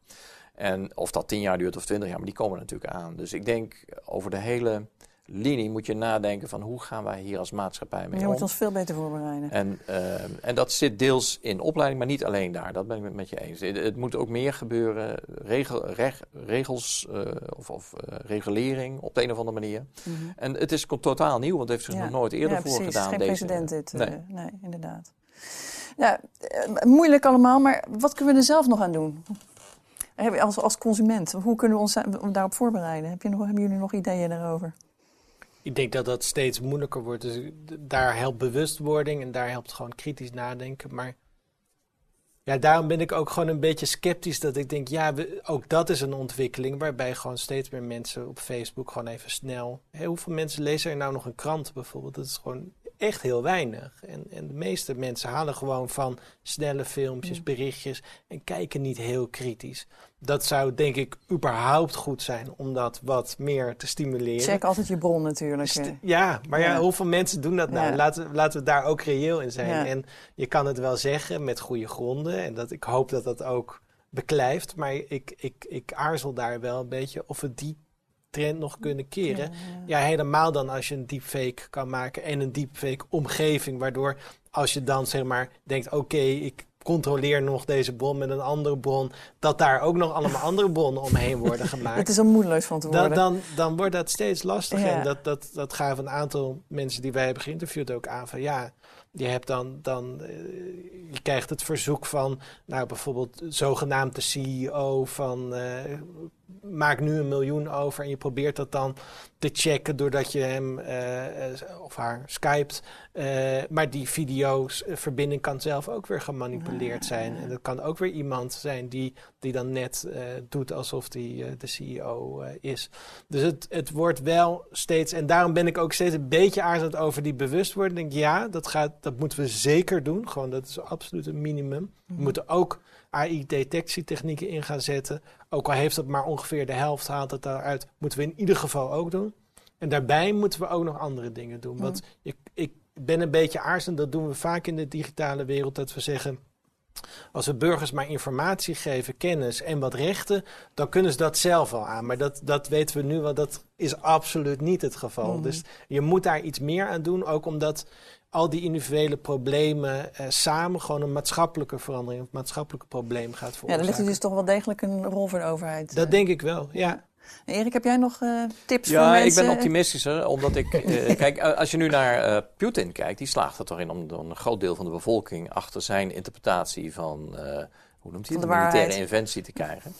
En of dat 10 jaar duurt of 20 jaar, maar die komen natuurlijk aan. Dus ik denk over de hele linie moet je nadenken van hoe gaan wij hier als maatschappij mee Je om. moet ons veel beter voorbereiden. En, ehm, en dat zit deels in opleiding, maar niet alleen daar. Dat ben ik met, je eens. Het, het moet ook meer gebeuren. Regel, reg- regels eh, of, of eh, regulering op de een of andere manier. Mhm. En het is totaal nieuw, want het heeft zich Ja. nog nooit eerder ja, precies. voorgedaan. Geen deze, precedent dit. eh, Nee. nee. inderdaad. Ja, eh, moeilijk allemaal, maar wat kunnen we er zelf nog aan doen? Je Als, als consument, hoe kunnen we ons eh, daarop voorbereiden? Heb je nog, hebben jullie nog ideeën daarover? Ik denk dat dat steeds moeilijker wordt. Dus daar helpt bewustwording en daar helpt gewoon kritisch nadenken. Maar ja, daarom ben ik ook gewoon een beetje sceptisch. Dat ik denk, ja, we- ook dat is een ontwikkeling waarbij gewoon steeds meer mensen op Facebook gewoon even snel. Hè, hoeveel mensen lezen er nou nog een krant bijvoorbeeld? Dat is gewoon echt heel weinig. En, en de meeste mensen halen gewoon van snelle filmpjes, Mm. berichtjes en kijken niet heel kritisch. Dat zou denk ik überhaupt goed zijn om dat wat meer te stimuleren. Check altijd je bron natuurlijk. St-. Ja, maar ja, Ja. hoeveel mensen doen dat nou? Ja. Laten, laten we daar ook reëel in zijn. Ja. En je kan het wel zeggen met goede gronden. En dat, ik hoop dat dat ook beklijft. Maar ik, ik, ik aarzel daar wel een beetje of we die trend nog kunnen keren. Ja, helemaal dan als je een deepfake kan maken en een deepfake omgeving. Waardoor als je dan zeg maar denkt, oké, ik controleer nog deze bron met een andere bron. Dat daar ook nog allemaal andere bronnen omheen worden gemaakt. Het is om moedeloos van te worden. Dan, dan, dan wordt dat steeds lastiger. Ja. En dat, dat, dat gaven een aantal mensen die wij hebben geïnterviewd ook aan. Van ja, je hebt dan, dan eh, je krijgt het verzoek van, nou bijvoorbeeld zogenaamd de CEO van eh, maakt nu een miljoen over en je probeert dat dan te checken doordat je hem eh, eh, of haar skypt. Eh, maar die videoverbinding kan zelf ook weer gemanipuleerd zijn. En dat kan ook weer iemand zijn die, die dan net doet alsof die de CEO is. Dus het, het wordt wel steeds, en daarom ben ik ook steeds een beetje aarzelend over die bewustwording. Ik denk, ja, dat, gaat, dat moeten we zeker doen. Gewoon, dat is absoluut een minimum. We Mhm. moeten ook AI-detectietechnieken in gaan zetten. Ook al heeft het maar ongeveer de helft, haalt het daaruit. Moeten we in ieder geval ook doen. En daarbij moeten we ook nog andere dingen doen. Want ik, ik ben een beetje aarzelend, dat doen we vaak in de digitale wereld, dat we zeggen. Als we burgers maar informatie geven, kennis en wat rechten, dan kunnen ze dat zelf al aan. Maar dat, dat weten we nu wel, dat is absoluut niet het geval. Dus je moet daar iets meer aan doen, ook omdat al die individuele problemen eh, samen gewoon een maatschappelijke verandering, een maatschappelijk probleem gaat Ja, veroorzaken. dan ligt er dus toch wel degelijk een rol voor de overheid. Dat eh. denk ik wel, ja. Erik, heb jij nog eh, tips voor Ja, ik mensen? ben optimistischer, omdat ik... eh, kijk, als je nu naar eh, Putin kijkt, die slaagt er toch in om een groot deel van de bevolking achter zijn interpretatie van... hoe noemt hij het? de militaire inventie te krijgen.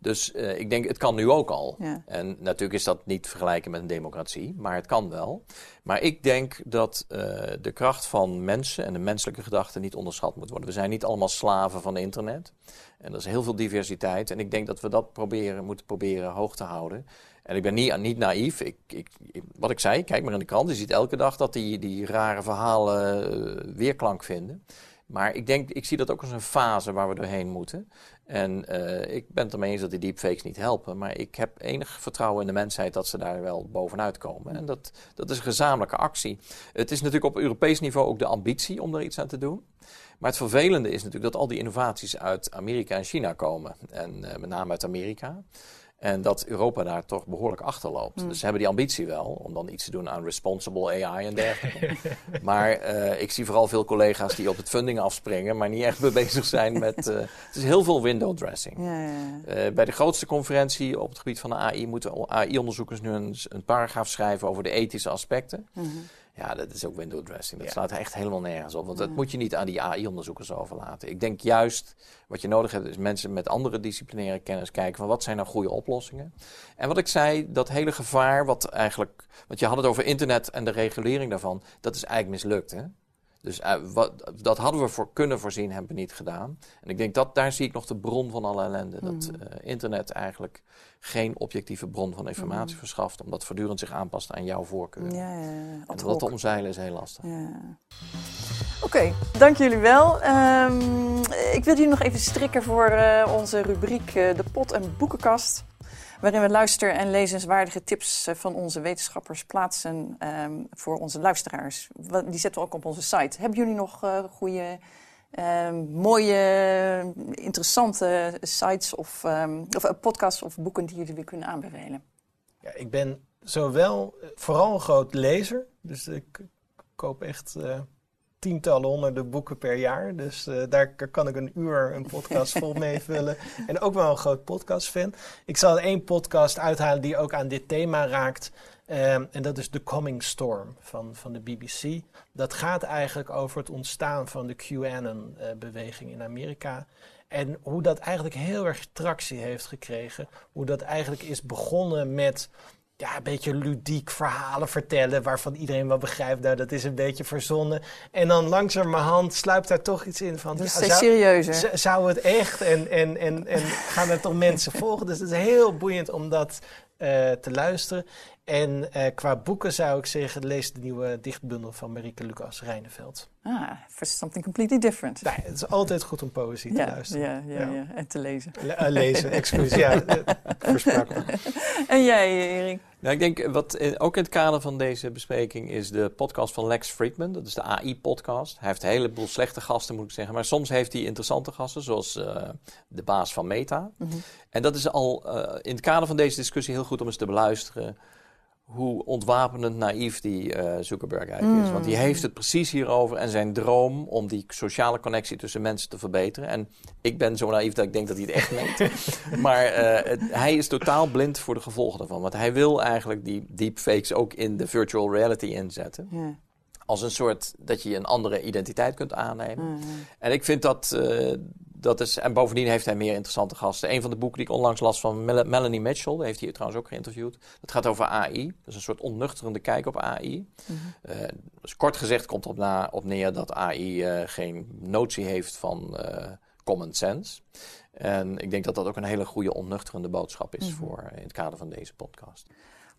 Dus eh, ik denk, het kan nu ook al. Ja. En natuurlijk is dat niet te vergelijken met een democratie, maar het kan wel. Maar ik denk dat eh, de kracht van mensen en de menselijke gedachte niet onderschat moet worden. We zijn niet allemaal slaven van internet. En er is heel veel diversiteit. En ik denk dat we dat proberen, moeten proberen hoog te houden. En ik ben niet, niet naïef. Ik, ik, ik- wat ik zei, kijk maar in de krant. Je ziet elke dag dat die, die rare verhalen eh, weerklank vinden. Maar ik denk, ik zie dat ook als een fase waar we doorheen moeten. En eh, ik ben het ermee eens dat die deepfakes niet helpen. Maar ik heb enig vertrouwen in de mensheid dat ze daar wel bovenuit komen. En dat, dat is een gezamenlijke actie. Het is natuurlijk op Europees niveau ook de ambitie om er iets aan te doen. Maar het vervelende is natuurlijk dat al die innovaties uit Amerika en China komen. En eh, met name uit Amerika. En dat Europa daar toch behoorlijk achter loopt. Dus ze hebben die ambitie wel om dan iets te doen aan responsible AI en dergelijke. maar eh, ik zie vooral veel collega's die op het funding afspringen, maar niet echt mee bezig zijn met. eh, het is heel veel window dressing. Ja, ja, ja. Eh, bij de grootste conferentie op het gebied van de AI moeten AI-onderzoekers nu een, een paragraaf schrijven over de ethische aspecten. Mhm. Ja, dat is ook window dressing. Dat slaat echt helemaal nergens op. Want dat moet je niet aan die AI-onderzoekers overlaten. Ik denk juist wat je nodig hebt, is mensen met andere disciplinaire kennis kijken van wat zijn nou goede oplossingen. En wat ik zei, dat hele gevaar, wat eigenlijk. Want je had het over internet en de regulering daarvan, dat is eigenlijk mislukt. Hè? Dus eh, wat, dat hadden we voor kunnen voorzien, hebben we niet gedaan. En ik denk dat daar zie ik nog de bron van alle ellende. Dat eh, internet eigenlijk geen objectieve bron van informatie verschaft, omdat het voortdurend zich aanpast aan jouw voorkeur. ja, ja, ja. En dat te omzeilen is heel lastig. Ja. Oké, dank jullie wel. Ehm, ik wil jullie nog even strikken voor eh, onze rubriek De Pot- en Boekenkast. Waarin we luister- en lezenswaardige tips eh, van onze wetenschappers plaatsen ehm, voor onze luisteraars. Die zetten we ook op onze site. Hebben jullie nog eh goede, ehm, mooie, interessante sites of, ehm, of eh, podcasts of boeken die jullie weer kunnen aanbevelen? Ja, ik ben zowel vooral een groot lezer, dus ik koop echt tientallen honderden boeken per jaar. Dus eh, daar kan ik een uur een podcast vol mee vullen. En ook wel een groot podcastfan. Ik zal één podcast uithalen die ook aan dit thema raakt. Ehm, en dat is The Coming Storm van, van de BBC. Dat gaat eigenlijk over het ontstaan van de QAnon-beweging in Amerika. En hoe dat eigenlijk heel erg tractie heeft gekregen. Hoe dat eigenlijk is begonnen met ja, een beetje ludiek verhalen vertellen. waarvan iedereen wel begrijpt, nou, dat is een beetje verzonnen. En dan langzamerhand sluipt daar toch iets in van. Is ja, zou- serieuzer. Zou het echt? En, en, en, en gaan er toch mensen volgen? Dus het is heel boeiend om dat eh, te luisteren. En eh, qua boeken zou ik zeggen, lees de nieuwe dichtbundel van Marieke Lucas Rijneveld. Ah, for something completely different. Nou, het is altijd goed om poëzie te ja, luisteren. ja, ja, Ja. ja, en te lezen. Le- eh, lezen, excuus. Ja, eh. En jij, Erik? Nou, ik denk wat in- ook in het kader van deze bespreking is de podcast van Lex Friedman. Dat is de AI-podcast. Hij heeft een heleboel slechte gasten, moet ik zeggen. Maar soms heeft hij interessante gasten, zoals eh, de baas van Meta. En dat is al eh, in het kader van deze discussie heel goed om eens te beluisteren hoe ontwapenend naïef die eh, Zuckerberg eigenlijk is. Want die heeft het precies hierover en zijn droom om die sociale connectie tussen mensen te verbeteren. En ik ben zo naïef dat ik denk dat hij het echt meent. maar eh, het- hij is totaal blind voor de gevolgen daarvan. Want hij wil eigenlijk die deepfakes ook in de virtual reality inzetten. Ja. Als een soort dat je een andere identiteit kunt aannemen. En ik vind dat, eh, dat is, en bovendien heeft hij meer interessante gasten. Een van de boeken die ik onlangs las van Mel- Melanie Mitchell, die heeft hij trouwens ook geïnterviewd. Dat gaat over AI. Dat is een soort onnuchterende kijk op AI. Eh, dus kort gezegd komt erop na, op neer dat AI eh, geen notie heeft van eh, common sense. En ik denk dat dat ook een hele goede onnuchterende boodschap is voor in het kader van deze podcast.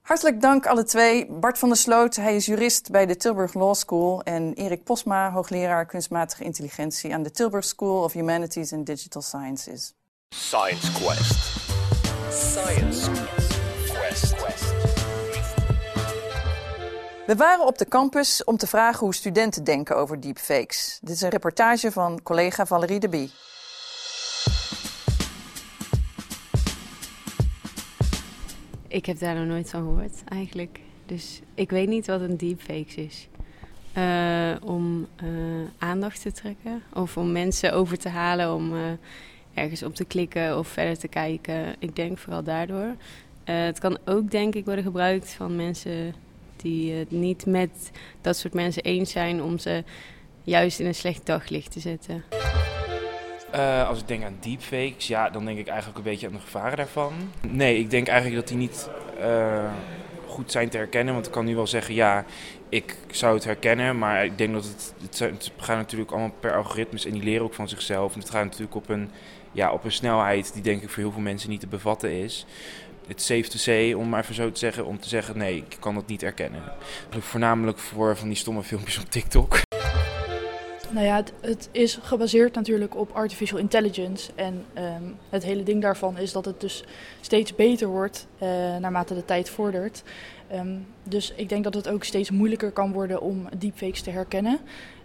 Hartelijk dank alle twee. Bart van der Sloot, hij is jurist bij de Tilburg Law School. En Erik Posma, hoogleraar kunstmatige intelligentie aan de Tilburg School of Humanities and Digital Sciences. Science Quest. Science Quest. We waren op de campus om te vragen hoe studenten denken over deepfakes. Dit is een reportage van collega Valerie de Bie. Ik heb daar nog nooit van gehoord, eigenlijk. Dus ik weet niet wat een deepfake is. Eh, om eh, aandacht te trekken of om mensen over te halen om eh, ergens op te klikken of verder te kijken. Ik denk vooral daardoor. Het kan ook, denk ik, worden gebruikt van mensen die het niet met dat soort mensen eens zijn om ze juist in een slecht daglicht te zetten. Eh, als ik denk aan deepfakes, ja, dan denk ik eigenlijk een beetje aan de gevaren daarvan. Nee, ik denk eigenlijk dat die niet eh, goed zijn te herkennen. Want ik kan nu wel zeggen, ja, ik zou het herkennen. Maar ik denk dat het, het, gaat natuurlijk allemaal per algoritmes en die leren ook van zichzelf. En het gaat natuurlijk op een, ja, op een snelheid die denk ik voor heel veel mensen niet te bevatten is. Het safe to say, om maar even zo te zeggen, om te zeggen, nee, ik kan dat niet herkennen. Voornamelijk voor van die stomme filmpjes op TikTok. Nou ja, het, is gebaseerd natuurlijk op artificial intelligence. En ehm, het hele ding daarvan is dat het dus steeds beter wordt eh, naarmate de tijd vordert. Ehm, dus ik denk dat het ook steeds moeilijker kan worden om deepfakes te herkennen.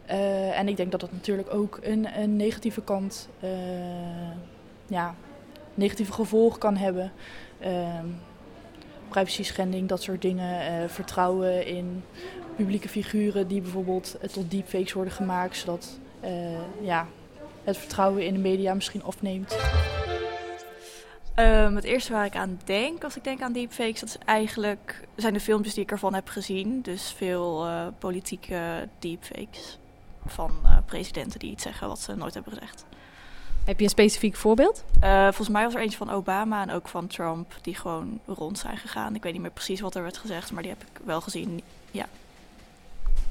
Eh, en ik denk dat het natuurlijk ook een, een negatieve kant, eh, ja, negatieve gevolgen kan hebben. Ehm privacy schending, dat soort dingen. vertrouwen in publieke figuren die bijvoorbeeld eh, tot deepfakes worden gemaakt, zodat eh, ja, het vertrouwen in de media misschien afneemt. Ehm, het eerste waar ik aan denk als ik denk aan deepfakes, dat is eigenlijk, zijn de filmpjes die ik ervan heb gezien. Dus veel eh, politieke deepfakes van eh, presidenten die iets zeggen wat ze nooit hebben gezegd. Heb je een specifiek voorbeeld? Eh, volgens mij was er eentje van Obama en ook van Trump die gewoon rond zijn gegaan. Ik weet niet meer precies wat er werd gezegd, maar die heb ik wel gezien.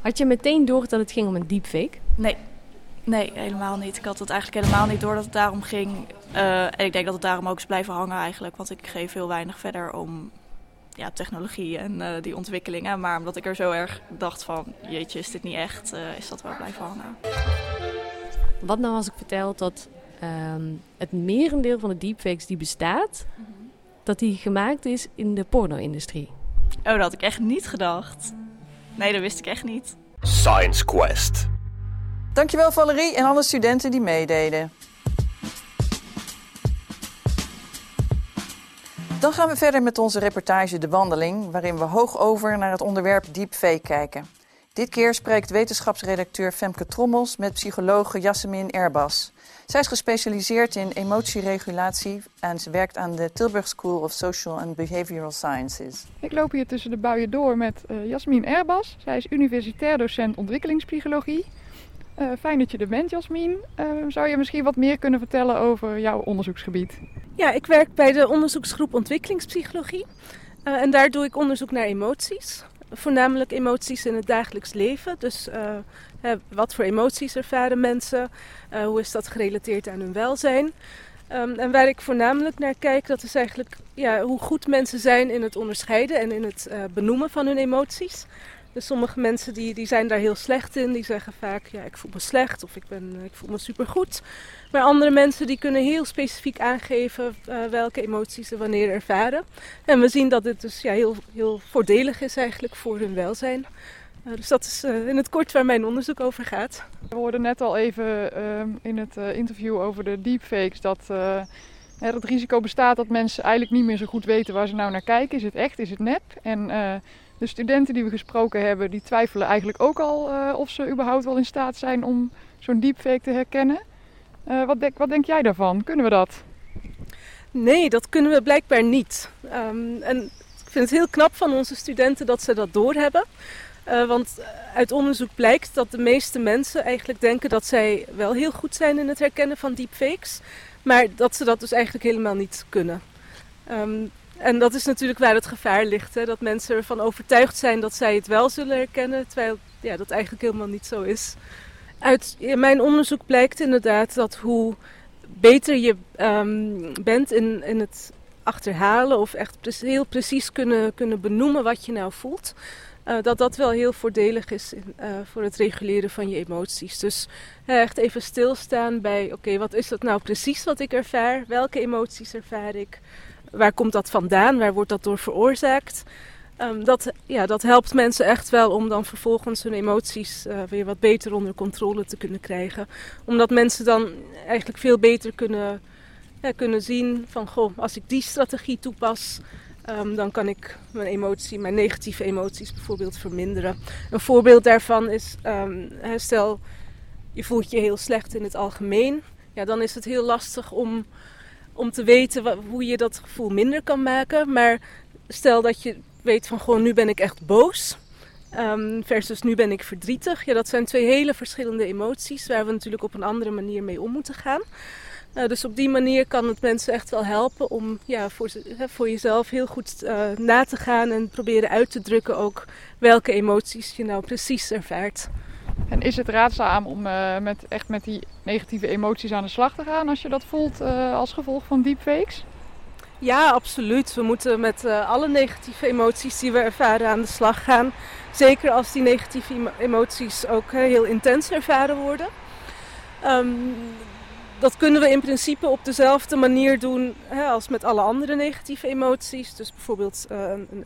Had je meteen door dat het ging om een deepfake? Nee, nee, helemaal niet. Ik had het eigenlijk helemaal niet door dat het daarom ging. Eh, en ik denk dat het daarom ook is blijven hangen eigenlijk. Want ik geef heel weinig verder om ja, technologie en eh, die ontwikkelingen. Maar omdat ik er zo erg dacht van, jeetje, is dit niet echt, eh, is dat wel blijven hangen. Wat nou als ik vertel dat ehm, het merendeel van de deepfakes die bestaat, dat die gemaakt is in de porno-industrie? Oh, dat had ik echt niet gedacht. Nee, dat wist ik echt niet. Science Quest. Dankjewel Valerie en alle studenten die meededen. Dan gaan we verder met onze reportage De Wandeling, waarin we hoog over naar het onderwerp deepfake kijken. Dit keer spreekt wetenschapsredacteur Femke Trommels met psychologe Jasmin Erbas. Zij is gespecialiseerd in emotieregulatie en ze werkt aan de Tilburg School of Social and Behavioral Sciences. Ik loop hier tussen de buien door met eh Jasmin Erbas. Zij is universitair docent ontwikkelingspsychologie. Eh, fijn dat je er bent, Jasmin. Eh, zou je misschien wat meer kunnen vertellen over jouw onderzoeksgebied? Ja, ik werk bij de onderzoeksgroep ontwikkelingspsychologie. Eh, en daar doe ik onderzoek naar emoties. Voornamelijk emoties in het dagelijks leven. Dus eh, wat voor emoties ervaren mensen? Eh, hoe is dat gerelateerd aan hun welzijn? Ehm, en waar ik voornamelijk naar kijk, dat is eigenlijk ja, hoe goed mensen zijn in het onderscheiden en in het eh, benoemen van hun emoties. Dus sommige mensen die, die zijn daar heel slecht in. Die zeggen vaak, ja, ik voel me slecht of ik, ben, ik voel me supergoed. Maar andere mensen die kunnen heel specifiek aangeven eh, welke emoties ze wanneer ervaren. En we zien dat dit dus ja, heel, heel voordelig is eigenlijk voor hun welzijn. Eh, dus dat is eh, in het kort waar mijn onderzoek over gaat. We hoorden net al even in het eh, interview over de deepfakes dat eh, het risico bestaat dat mensen eigenlijk niet meer zo goed weten waar ze nou naar kijken. Is het echt, is het nep? En eh, de studenten die we gesproken hebben, die twijfelen eigenlijk ook al eh, of ze überhaupt wel in staat zijn om zo'n deepfake te herkennen. Eh, wat, denk, wat denk jij daarvan? Kunnen we dat? Nee, dat kunnen we blijkbaar niet. Ehm, en ik vind het heel knap van onze studenten dat ze dat doorhebben. Uh, want uit onderzoek blijkt dat de meeste mensen eigenlijk denken dat zij wel heel goed zijn in het herkennen van deepfakes. Maar dat ze dat dus eigenlijk helemaal niet kunnen. Um, en dat is natuurlijk waar het gevaar ligt. Hè? Dat mensen ervan overtuigd zijn dat zij het wel zullen herkennen. Terwijl ja, dat eigenlijk helemaal niet zo is. Uit mijn onderzoek blijkt inderdaad dat hoe beter je um, bent in, in het achterhalen of echt heel precies kunnen, kunnen benoemen wat je nou voelt. Uh, dat dat wel heel voordelig is uh, voor het reguleren van je emoties. Dus echt even stilstaan bij: oké, wat is dat nou precies wat ik ervaar? Welke emoties ervaar ik? Waar komt dat vandaan? Waar wordt dat door veroorzaakt? Um, dat, ja, dat helpt mensen echt wel om dan vervolgens hun emoties uh, weer wat beter onder controle te kunnen krijgen. Omdat mensen dan eigenlijk veel beter kunnen, kunnen zien van goh, als ik die strategie toepas, um, dan kan ik mijn emotie, mijn negatieve emoties bijvoorbeeld verminderen. Een voorbeeld daarvan is, um, stel je voelt je heel slecht in het algemeen. Ja, dan is het heel lastig om, om te weten hoe je dat gevoel minder kan maken. Maar stel dat je weet van gewoon nu ben ik echt boos. Um, versus nu ben ik verdrietig. Ja, dat zijn twee hele verschillende emoties waar we natuurlijk op een andere manier mee om moeten gaan. Uh, dus op die manier kan het mensen echt wel helpen om ja, voor, voor jezelf heel goed uh, na te gaan en proberen uit te drukken ook welke emoties je nou precies ervaart. En is het raadzaam om uh, met, echt met die negatieve emoties aan de slag te gaan als je dat voelt als gevolg van deepfakes? Ja, absoluut. We moeten met uh, alle negatieve emoties die we ervaren aan de slag gaan. Zeker als die negatieve emoties ook heel intens ervaren worden. Um, dat kunnen we in principe op dezelfde manier doen hè, als met alle andere negatieve emoties. Dus bijvoorbeeld uh, een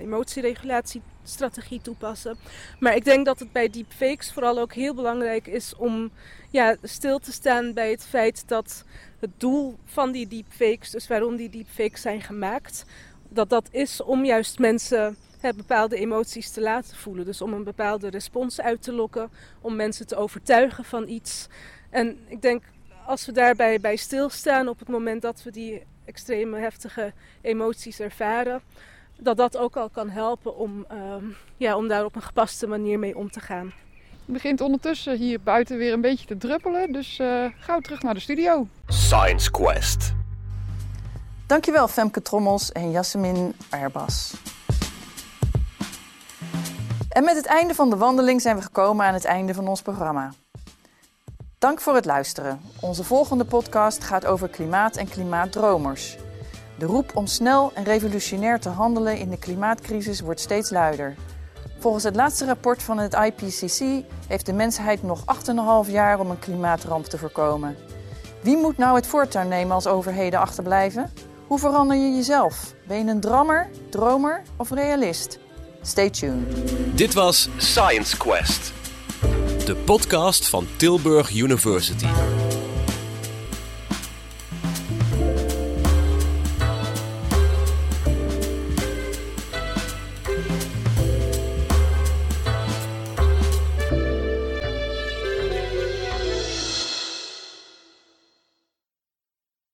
emotieregulatiestrategie toepassen. Maar ik denk dat het bij deepfakes vooral ook heel belangrijk is om ja, stil te staan bij het feit dat het doel van die deepfakes, dus waarom die deepfakes zijn gemaakt, dat dat is om juist mensen bepaalde emoties te laten voelen. Dus om een bepaalde respons uit te lokken, om mensen te overtuigen van iets. En ik denk als we daarbij bij stilstaan op het moment dat we die extreme heftige emoties ervaren, dat dat ook al kan helpen om, uh, ja, om daar op een gepaste manier mee om te gaan. Het begint ondertussen hier buiten weer een beetje te druppelen, dus uh, gauw terug naar de studio. Science Quest. Dankjewel Femke Trommels en Jasmin Erbas. En met het einde van de wandeling zijn we gekomen aan het einde van ons programma. Dank voor het luisteren. Onze volgende podcast gaat over klimaat en klimaatdromers. De roep om snel en revolutionair te handelen in de klimaatcrisis wordt steeds luider. Volgens het laatste rapport van het IPCC heeft de mensheid nog 8,5 jaar om een klimaatramp te voorkomen. Wie moet nou het voortouw nemen als overheden achterblijven? Hoe verander je jezelf? Ben je een drammer, dromer of realist? Stay tuned. Dit was Science Quest de podcast van Tilburg University.